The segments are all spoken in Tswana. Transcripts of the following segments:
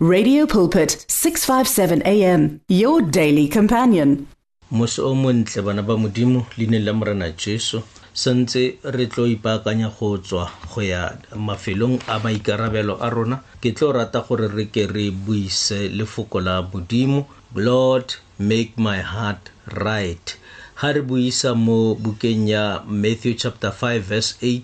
Radio Pulpit 657 AM your daily companion Mose o montle bana ba modimo leine la morena Jesu santse re tlo ipaakanya go tswa go ya mafelong a maikarabelo a rona ke tlo rata gore re ke re buise lefoko la modimo lord make my heart right ga re buisa mo bukeng ya matthew chapter 5 verse 8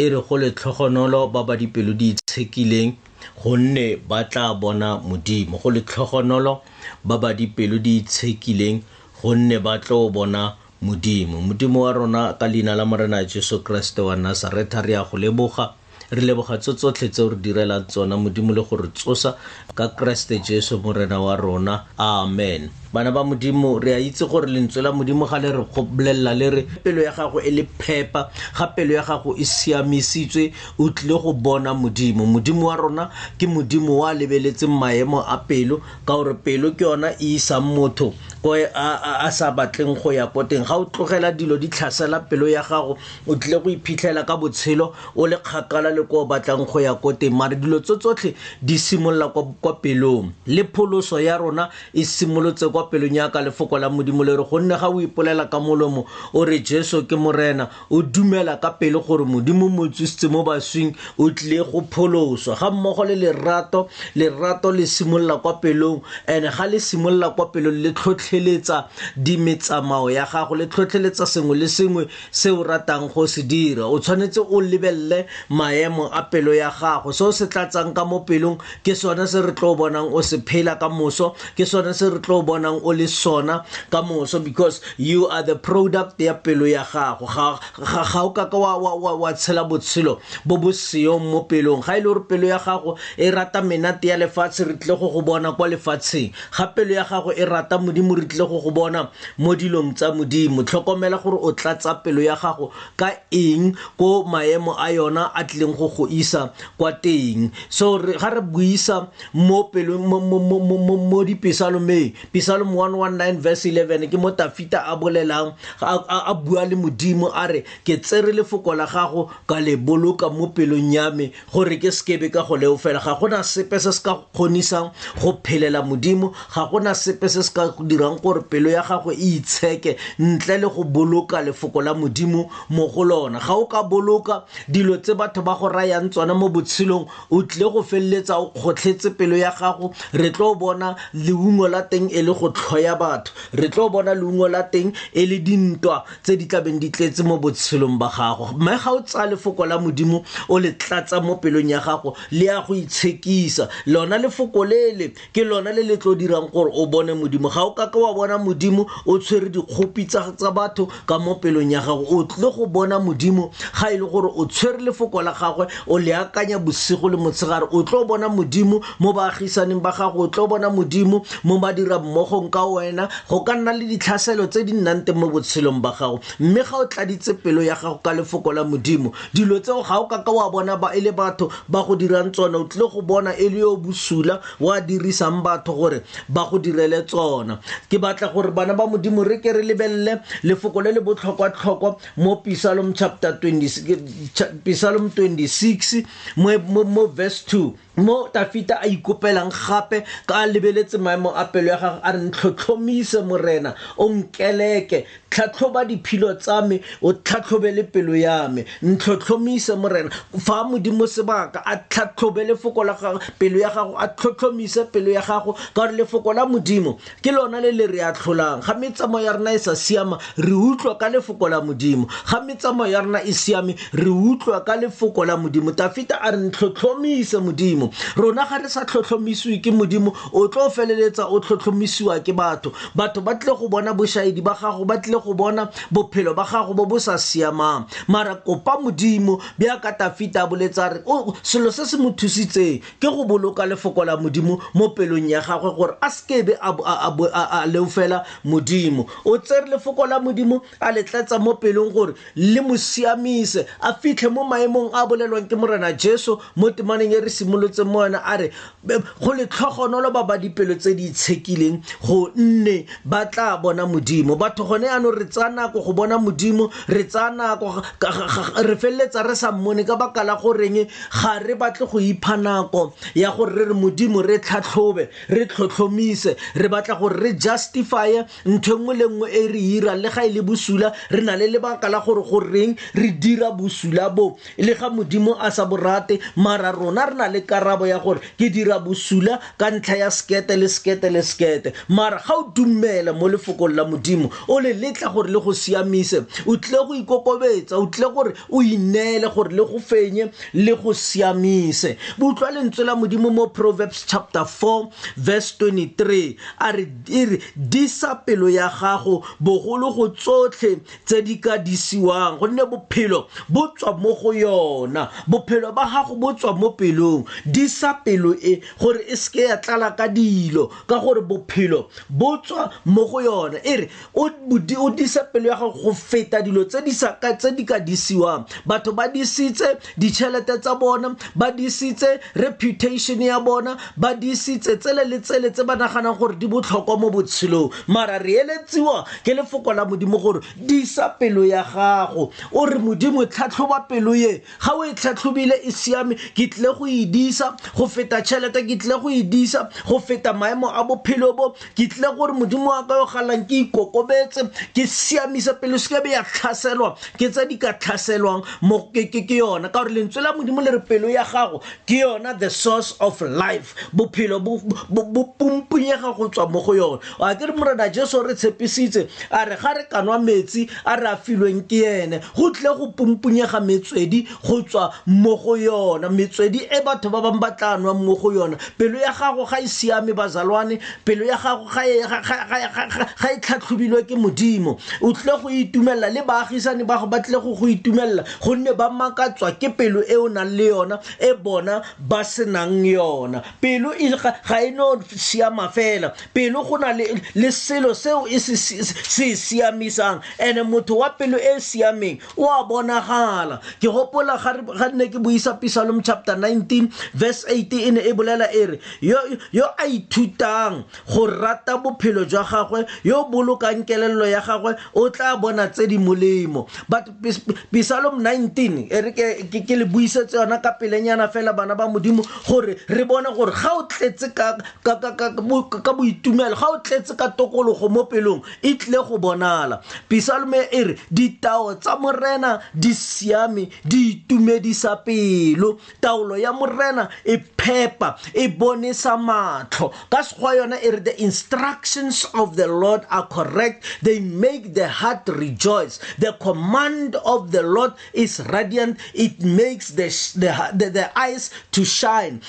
e re go letlhogonolo ba ba dipelo di itshekileng gonne ba tla bona modimo go letlhogonolo ba ba dipelo di itshekileng gonne ba tlo bona modimo modimo wa rona ka leina la morena jesu kriste wa nasaretha re ya go leboga re leboga tso tsotlhe tseo re direlang tsona modimo le gore tsosa ka kriste jesu morena wa rona amen bana ba modimo re a itse gore lentswe la modimo ga le re go bolelela le re pelo ya gago e le phepa ga pelo ya gago e siamisitswe o tlile go bona modimo modimo wa rona ke modimo wa lebeletseng maemo a pelo ka gore pelo ke yona e isang motho ko e, a sa batleng go ya ko teng ga o tlogela dilo di tlhasela pelo ya gago o tlile go iphitlhela ka botshelo o le kgakala le ko o batlang go ya ko teng mare dilo tso tsotlhe di simolola kwa pelong le pholoso ya rona e simolotse kwa pelong ya ka lefoko la modimo le re gonne ga o ipolela ka molomo o re jesu ke morena o dumela ka pele gore modimo mo tsositse mo baswing o tlile go pholoswa ga mmogo le lerato lerato le simolola kwa pelong and ga le simolola kwa pelong le tlhotlheletsa dimetsamao ya gago le tlhotlheletsa sengwe le sengwe se o ratang go se dira o tshwanetse o lebelele maemo a pelo ya gago se o se tlatsang ka mo pelong ke sone se re tlo bonang o se phela ka moso ke sone se re tlo bonang o le sona ka moso because you are the product ya pelo ya gago ga o kaka wa tshela botshelo bo bo seong mo pelong ga e le gore pelo ya gago e rata menate ya lefatshe re tlile go go bona kwa lefatsheng ga pelo ya gago e rata modimo re tlile go go bona mo dilong tsa modimo tlhokomela gore o tlatsa pelo ya gago ka eng ko maemo a yona a tlileng go go isa kwa teng so ga re buisa mo pelong mo dipesalomeng pesalom 119 verse 11 ke mo tafita a bolelang a bua le modimo a re ke tsere lefoko la gago ka le boloka mo pelong ya me gore ke sekebe ka go leo fela ga gona sepe se se ka kgonisang go phelela modimo ga gona sepe se se ka dirang gore pelo ya gago e itsheke ntle le go boloka lefoko la modimo mo go lona ga o ka boloka dilo tse batho ba go rayang tsona mo botshelong o tlile go feleletsa o kgotlhetse pelo ya gago re tlo bona leungo la teng e le go tlhoya batho re tlo bona leungo la teng e le dintwa tse di tlabeng di tletse mo botshelong ba gago mme ga o tsaya lefoko la modimo o le tlatsa mo pelong ya gago le ya go itshekisa lona lefoko lele ke lona le le tlo dirang gore o bone modimo ga o kake wa bona modimo o tshwere dikgopi tsa batho ka mo pelong ya gago o tle go bona modimo ga e le gore o tshwere lefoko la gagwe o le akanya bosigo le motshegare o tlo bona modimo mo baagisaneng ba gago o tlo bona modimo mo badira mmogong ka wena go ka nna le ditlhaselo tse di nnang teng mo botshelong ba gago mme ga o tladitse pelo ya gago ka lefoko la modimo dilo tseo ga o kaka wa bona ba e le batho ba go dirang tsona o tlile go bona e le yo bosula wa dirisang batho gore ba go direle tsona ke batla gore bana ba modimo re ke re lebelele lefoko le le botlhokwa-tlhokwa mo pisalom chapter 20, pisalom 26 mo verse 2 mo dafita a ikopelang gape ka a lebeletse maemo a pelo ya gagwe a re ntlhotlhomise morena o nkeleke tlhatlhoba diphilo tsa me o tlhatlhobe le pelo ya me ntlhotlhomise morena fa modimo sebaka a tlhatlhobe lefoko la gago pelo ya gago a tlhotlhomise pelo ya gago ka gore lefoko la modimo ke lona le le re atlholang ga metsamao ya rona e sa siama re utlwa ka lefoko la modimo ga metsamao ya rona e siame re utlwa ka lefoko la modimo tafita a re ntlhotlhomise modimo rona ga re sa tlhotlhomisiwe ke modimo o tlo feleletsa o tlhotlhomisiwa ke batho batho ba tlile go bona boshahidi ba gago ba tlile go bona bophelo ba gago bo bo sa siamang mara kopa modimo bjaka tafita a boletsa re selo se se mo thusitseng ke go boloka lefoko la modimo mo pelong ya gagwe gore a sekebe a leofela modimo o tsere lefoko la modimo a le tlatsa mo pelong gore le mo siamise a fitlhe mo maemong a bolelwang ke morena jesu mo temaneng e re simolotseng mo yone a re go letlhogonolo ba ba dipelo tse di itshekileng gonne ba tla bona modimo batho gone yanong re tsaya nako go bona modimo re tsaya nako re feleletsa re sa mmone ka baka la goreng ga re batle go ipha nako ya gore re re modimo re tlhatlhobe re tlhotlhomise re batla gore re justifye ntho e nngwe le nngwe e re irang le ga e le bosula re na le lebaka la gore goreng re dira bosula bo le ga modimo a sa borate mara rona re na le karabo ya gore ke dira bosula ka ntlha ya sekete le sekete le sekete mara ga o dumela mo lefokong la modimo o le letla gore le go siamise o tlile go ikokobetsa o tlile gore o ineele gore le go fenye le go siamise boutlwa lentswe la modimo mo proverbs chapter 4 verse 23 a re e re disa pelo ya gago bogolo go tsotlhe tse di ka disiwang gonne bophelo bo tswa mo go yona bophelo ba gago bo tswa mo pelong disa pelo e gore e seke ya tlala ka dilo ka gore bophelo bo tswa mo go yona e re o disa pelo ya gago go feta dilo tse di ka disiwang batho ba disitse ditšhelete tsa bona ba disitse reputation ya bona ba disitse tsele le tsele tse ba naganang gore di botlhokwa mo botshelong mara re eletsiwa ke lefoko la modimo gore disa pelo ya gago o re modimo tlhatlhoba pelo ye ga o e tlhatlhobile e siame ke tlile go e disa go feta tšhelete ke tlile go e disa go feta maemo a bophelo bo ke tlile gore modimo wa ka yo galang ke ikokobetse ke siamisa pelo se kebe ya tlhaselwa ke tse di ka tlhaselwang ke yona ka gore lentswe la modimo le re pelo ya gago ke yona the source of life bophelo bo pumpunyega go tswa mo go yone a ke re morena jesu re tshepisitse a re ga re kanwa metsi a re a filweng ke ene go tle go pumpunyega metswedi go tswa mo go yona metswedi e batho ba bangwe ba tla nwa mo go yona pelo ya gago ga e siame bazalwane pelo ya gago ga e, e tlhatlhobilwe ke modimo o tle go itumelela le baagisane ba go ba tle go go itumelela gonne ba makatswa ke pelo e o nang le yona e bona ba senang yona pelo e ga e no siama fela pelo go na le selo seo e se siamisang and motho wa pelo e e siameng o a bonagala ke gopola ga nne ke buisa pisalom chapter 19 verse 8 e ne e bolela e re yo a ithutang go rata bophelo jwa gagwe yo bolokang kelello ya gagwe o tla bona tse di molemo psalm 19 e re ke le buisetse yona ka pelenyana fela bana ba modimo gore re bone gore ga o tletse ka boitumelo ga o tletse ka tokologo mo pelong e tlile go bonala psalm e re ditao tsa morena di siame di itumedisa pelo taolo ya morena e phepa e bonesa matlho ka sekgwa yona e re the instructions of the lord are correct they make the heart rejoice the command of the lord is radiant it makes the, the, the, the eyes to shine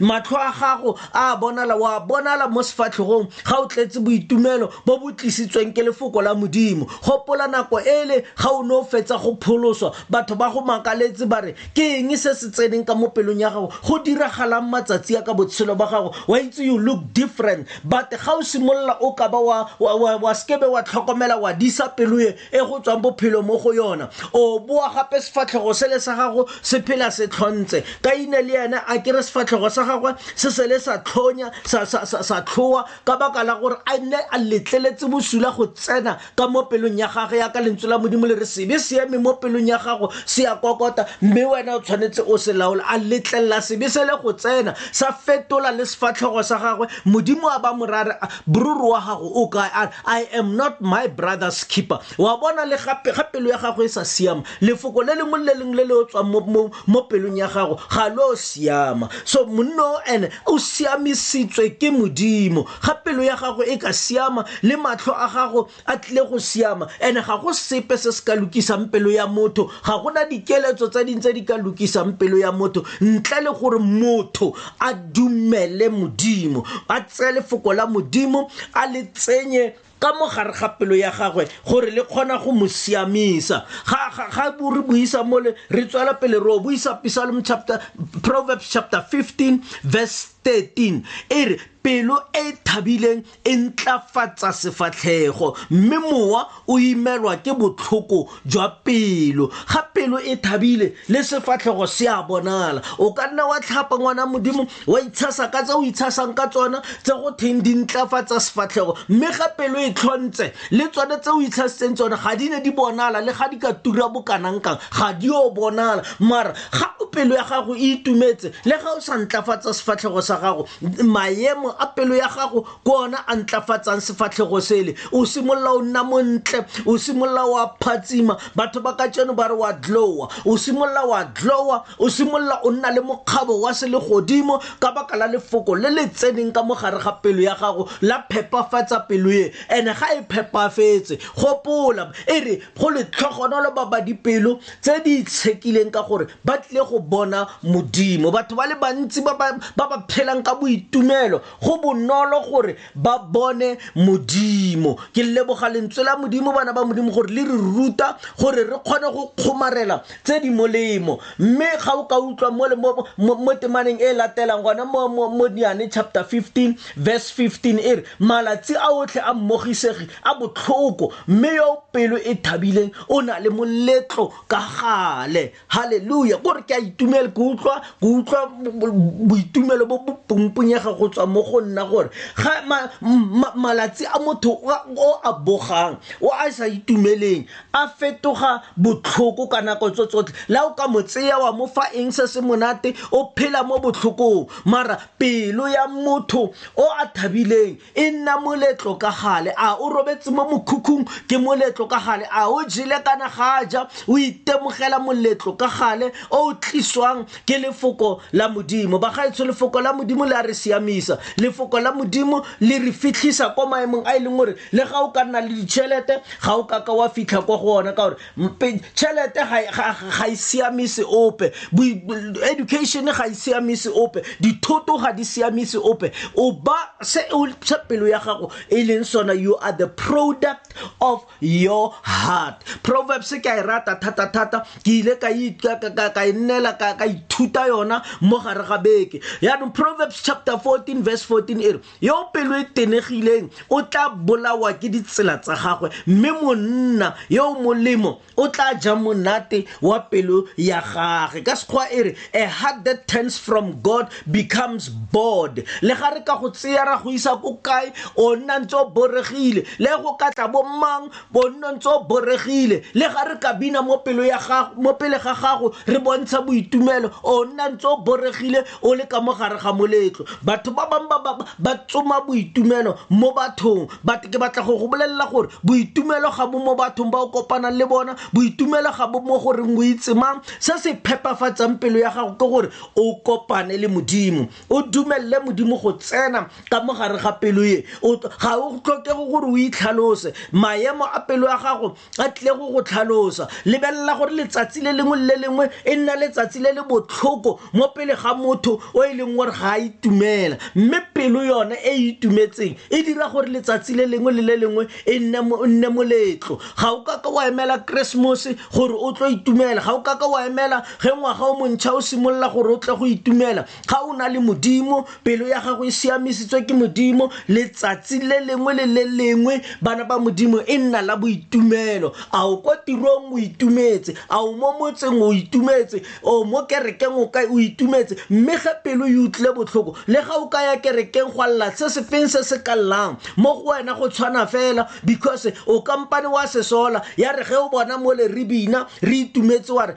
matlho a gago a bonala wa bonala mo sefatlhegong ga o tletse boitumelo bo bo tlisitsweng ke lefoko la modimo gopola nako ele ga o ne o fetsa go pholoswa batho ba go makaletse ba re ke eng se se tseneng ka mo pelong ya gago go diragalang matsatsi ya ka botshelo ba gago wa itse you look different but ga o simolola o ka ba wa, wa, wa, wa sekebe wa tlhokomela wa disa pelo e e go tswang bophelo mo go yona o boa gape sefatlhego se le sa gago se phela se tlhontse ka ine le ene a kere sefatlhego sa gagwe se se le sa tlhonya sa, sa, sa, sa tlhoa ka baka la gore a nne a letleletse bosula go tsena ka mo pelong ya gage ya ka lentswe la modimo le re sebe se eme mo pelong ya gago se ya kokota mme wena o tshwanetse o se laola a letlelela sebe se le go tsena sa fetola le sefatlhogo sa gagwe modimo a ba morare boruri wa gago o kae a i am not my brother's keeper wa bona le gape ga pelo ya gago e sa siama lefoko le lengwe le lengwe le le o tswang mo pelong ya gago ga lo siama so monno ene o siamisitswe ke modimo ga pelo ya gago e ka siama le matlho a gago a tlile go siama ene ga go sepe se se ka lokisang pelo ya motho ga gona dikeletso tsa ding tse di ka lokisang pelo ya motho ntle le gore motho a dumele modimo a tseye lefoko la modimo a le tsenye ka mo gare ga pelo ya gagwe gore le kgona go mo siamisa ga re buisa mole re tswela pele ro buisa psalm chapter proverbs chapter 15 verse 13 e re pelo e e thabileng e ntlafatsa sefatlhego mme mowa o imelwa ke botlhoko jwa pelo ga pelo e thabile le sefatlhego se a bonala o ka nna wa tlhapa ngwana modimo wa itshasa ka tse o itshasang ka tsona tse go theng di ntlafatsa sefatlhego mme ga pelo e tlhontse le tsone tse o itshasitseng tsone ga di ne di bonala le ga di ka tura bokanangkang ga di o bonala mara ga pelo ya gago e itumetse le ga o sa ntlafatsa sefatlhego sa gago maemo a pelo ya gago ke ona a ntlafatsang sefatlhego sele o simolola o nna montle o simolola wa phatsima batho ba ka tseno ba re wa dlowa o simolola wa dlowa o simolola o nna le mokgabo wa sele godimo ka baka la lefoko le le tseneng ka mogare ga pelo ya gago la phepafatsa pelo e ene ga e phepafetse gopola e re go letlhogonolo ba ba dipelo tse di itshekileng ka gore ba tlile go bona modimo batho ba le bantsi ba ba phelang ka boitumelo go bonolo gore ba bone modimo ke leboga lentswe la modimo bana ba modimo gore le re ruta gore re kgone go kgomarela tse di molemo mme ga o ka utlwa mo temaneng e latelang gona mo diane chapter 15 verse 15 e re malatsi a otlhe a mmogisegi a botlhoko mme yo pelo e thabileng o na le moletlo ka gale halleluja gore ke a itumele ke utlwa ke utlwa boitumelo bo bo pongponyega go tswa mo go nna gore ga malatsi a motho o a bogang o a sa itumeleng a fetoga botlhoko ka nako tso tsotlhe la o ka mo tseya wa mo fa eng se se monate o phela mo botlhokong mara pelo ya motho o a thabileng e nna moletlo ka gale a o robetse mo mokhukhung ke moletlo ka gale a o jele kana ga ja o itemogela moletlo ka gale o o tliswang ke lefoko la modimo ba gaetsho lefoko la modimo le a re siamisa lefoko la modimo le re fitlhisa kwa maemong a e leng gore le ga o ka nna le ditšhelete ga o kaka wa fitlha kwa go ona ka gore tšhelete ga e siamise ope education ga e siamise ope dithoto ga di siamise ope o ba se pelo ya gago e leng sona you are the product of your heart proverbs ke a e rata thata-thata ke ile ka e, e nnela ka ithuta yona mo gare ga beke yaanong proverbs chapter 14 verse 14 e re yo pelo e tenegileng o tla bolawa ke ditsela tsa gagwe mme monna yo o molemo o tla ja monate wa pelo ya gage ka sekgwa e re a heart that turns from god becomes bored le ga re ka go tseya ra go isa ko kae o nna ntse o boregile le go ka tla bo mang bo nna ntse o boregile le ga re ka bina mo pele ga gago re bontsha boitumelo o nna ntse o boregile o le ka mo gare ga moletlo batho ba bangwe ba tsoma boitumelo mo bathong but ke batla go go bolelela gore boitumelo ga bo mo bathong ba o kopanang le bona boitumelo ga bo mo goreng o itse mang se se phepafatsang pelo ya gago ke gore o kopane le modimo o dumelele modimo go tsena ka mo gare ga pelo e ga o tlhokego gore o itlhalose maemo a pelo ya gago a tle go go tlhalosa lebelela gore letsatsi le lengwe le lengwe e nna letsatsi le le botlhoko mo pele ga motho o e leng gore ga a itumela mme pelo yone e e itumetseng e dira gore letsatsi le lengwe le le lengwe e nne moletlo ga o kaka wa emela keresemose gore o tlo itumela ga o kaka wa emela ge ngwaga o montšha o simolola gore o tle go itumela ga o na le modimo pelo ya gago e siamisitswe ke modimo letsatsi le lengwe le le lengwe bana ba modimo e nna la boitumelo a o kwa tirong o itumetse a o mo motseng o itumetse o mo kerekeng o ka o itumetse mme ge pelo e utlwile botlhoko le ga o ka ya kerekeng go lla se se feng se se ka llang mo go wena go tshwana fela because o kampane wa sesola ya re ge o bona mo le re bina re itumetse wa re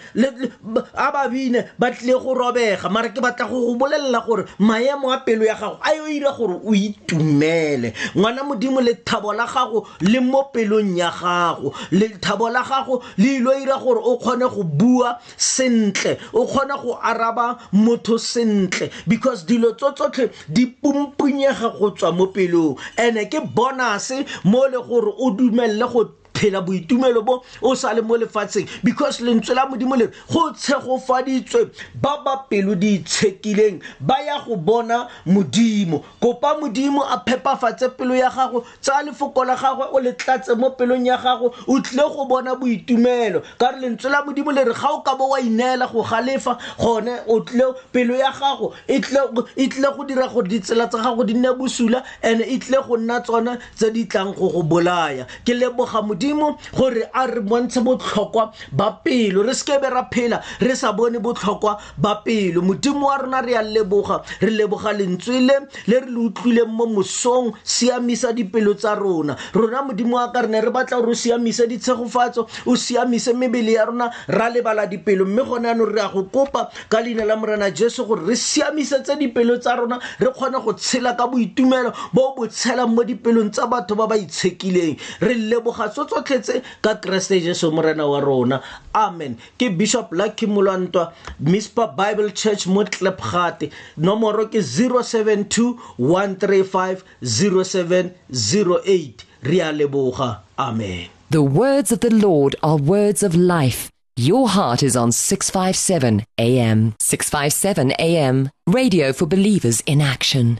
a ba bine ba tlile go robega mara ke batla go go bolelela gore maemo a pelo ya gago a yo ira gore o itumele ngwana modimo lethabo la gago le mo pelong ya gago lethabo la gago le ilo ira gore o kgone go bua sentle o kgone go araba motho sentle because dilo tso tsotlhe di pumpunyega go tswa mo pelong ene ke bonase mo le gore o dumelele go phela boitumelo bo o sa le mo lefatsheng because lentswe la modimo le go tshegofaditswe ba ba pelo di itshekileng ba ya go bona modimo kopa modimo a phepafatse pelo ya gago tsaya lefoko la gagwe o le tlatse mo pelong ya gago o tlile go bona boitumelo ka re lentswe la modimo le re ga o ka bo wa ineela go galefa gone o tlile pelo ya gago e tlile go dira gore ditsela tsa gago di nne bosula and e tlile go nna tsone tse di tlang go go bolaya ke leboga modimo gore a re bontshe botlhokwa ba pelo re sekebe ra phela re sa bone botlhokwa ba pelo modimo wa rona re ya leboga re leboga lentswe le le re le utlwileng mo mosong siamisa dipelo tsa rona rona modimo wa ka re ne re batla gore o siamise ditshegofatso o siamise mebele ya rona ra lebala dipelo mme gone anong re ya go kopa ka leina la morena jesu gore re siamisetse dipelo tsa rona re kgone go tshela ka boitumelo bo bo tshelang mo dipelong tsa batho ba ba itshekileng re leboga tso tsotlhetse ka keresete jesu morena wa rona amen ke bishop lucky molwantwa mispa bible church mo tlepgate nomoro ke 072 135 0708 re a leboga amen The words of the Lord are words of life. your heart is on 657 am 657 am radio for believers in action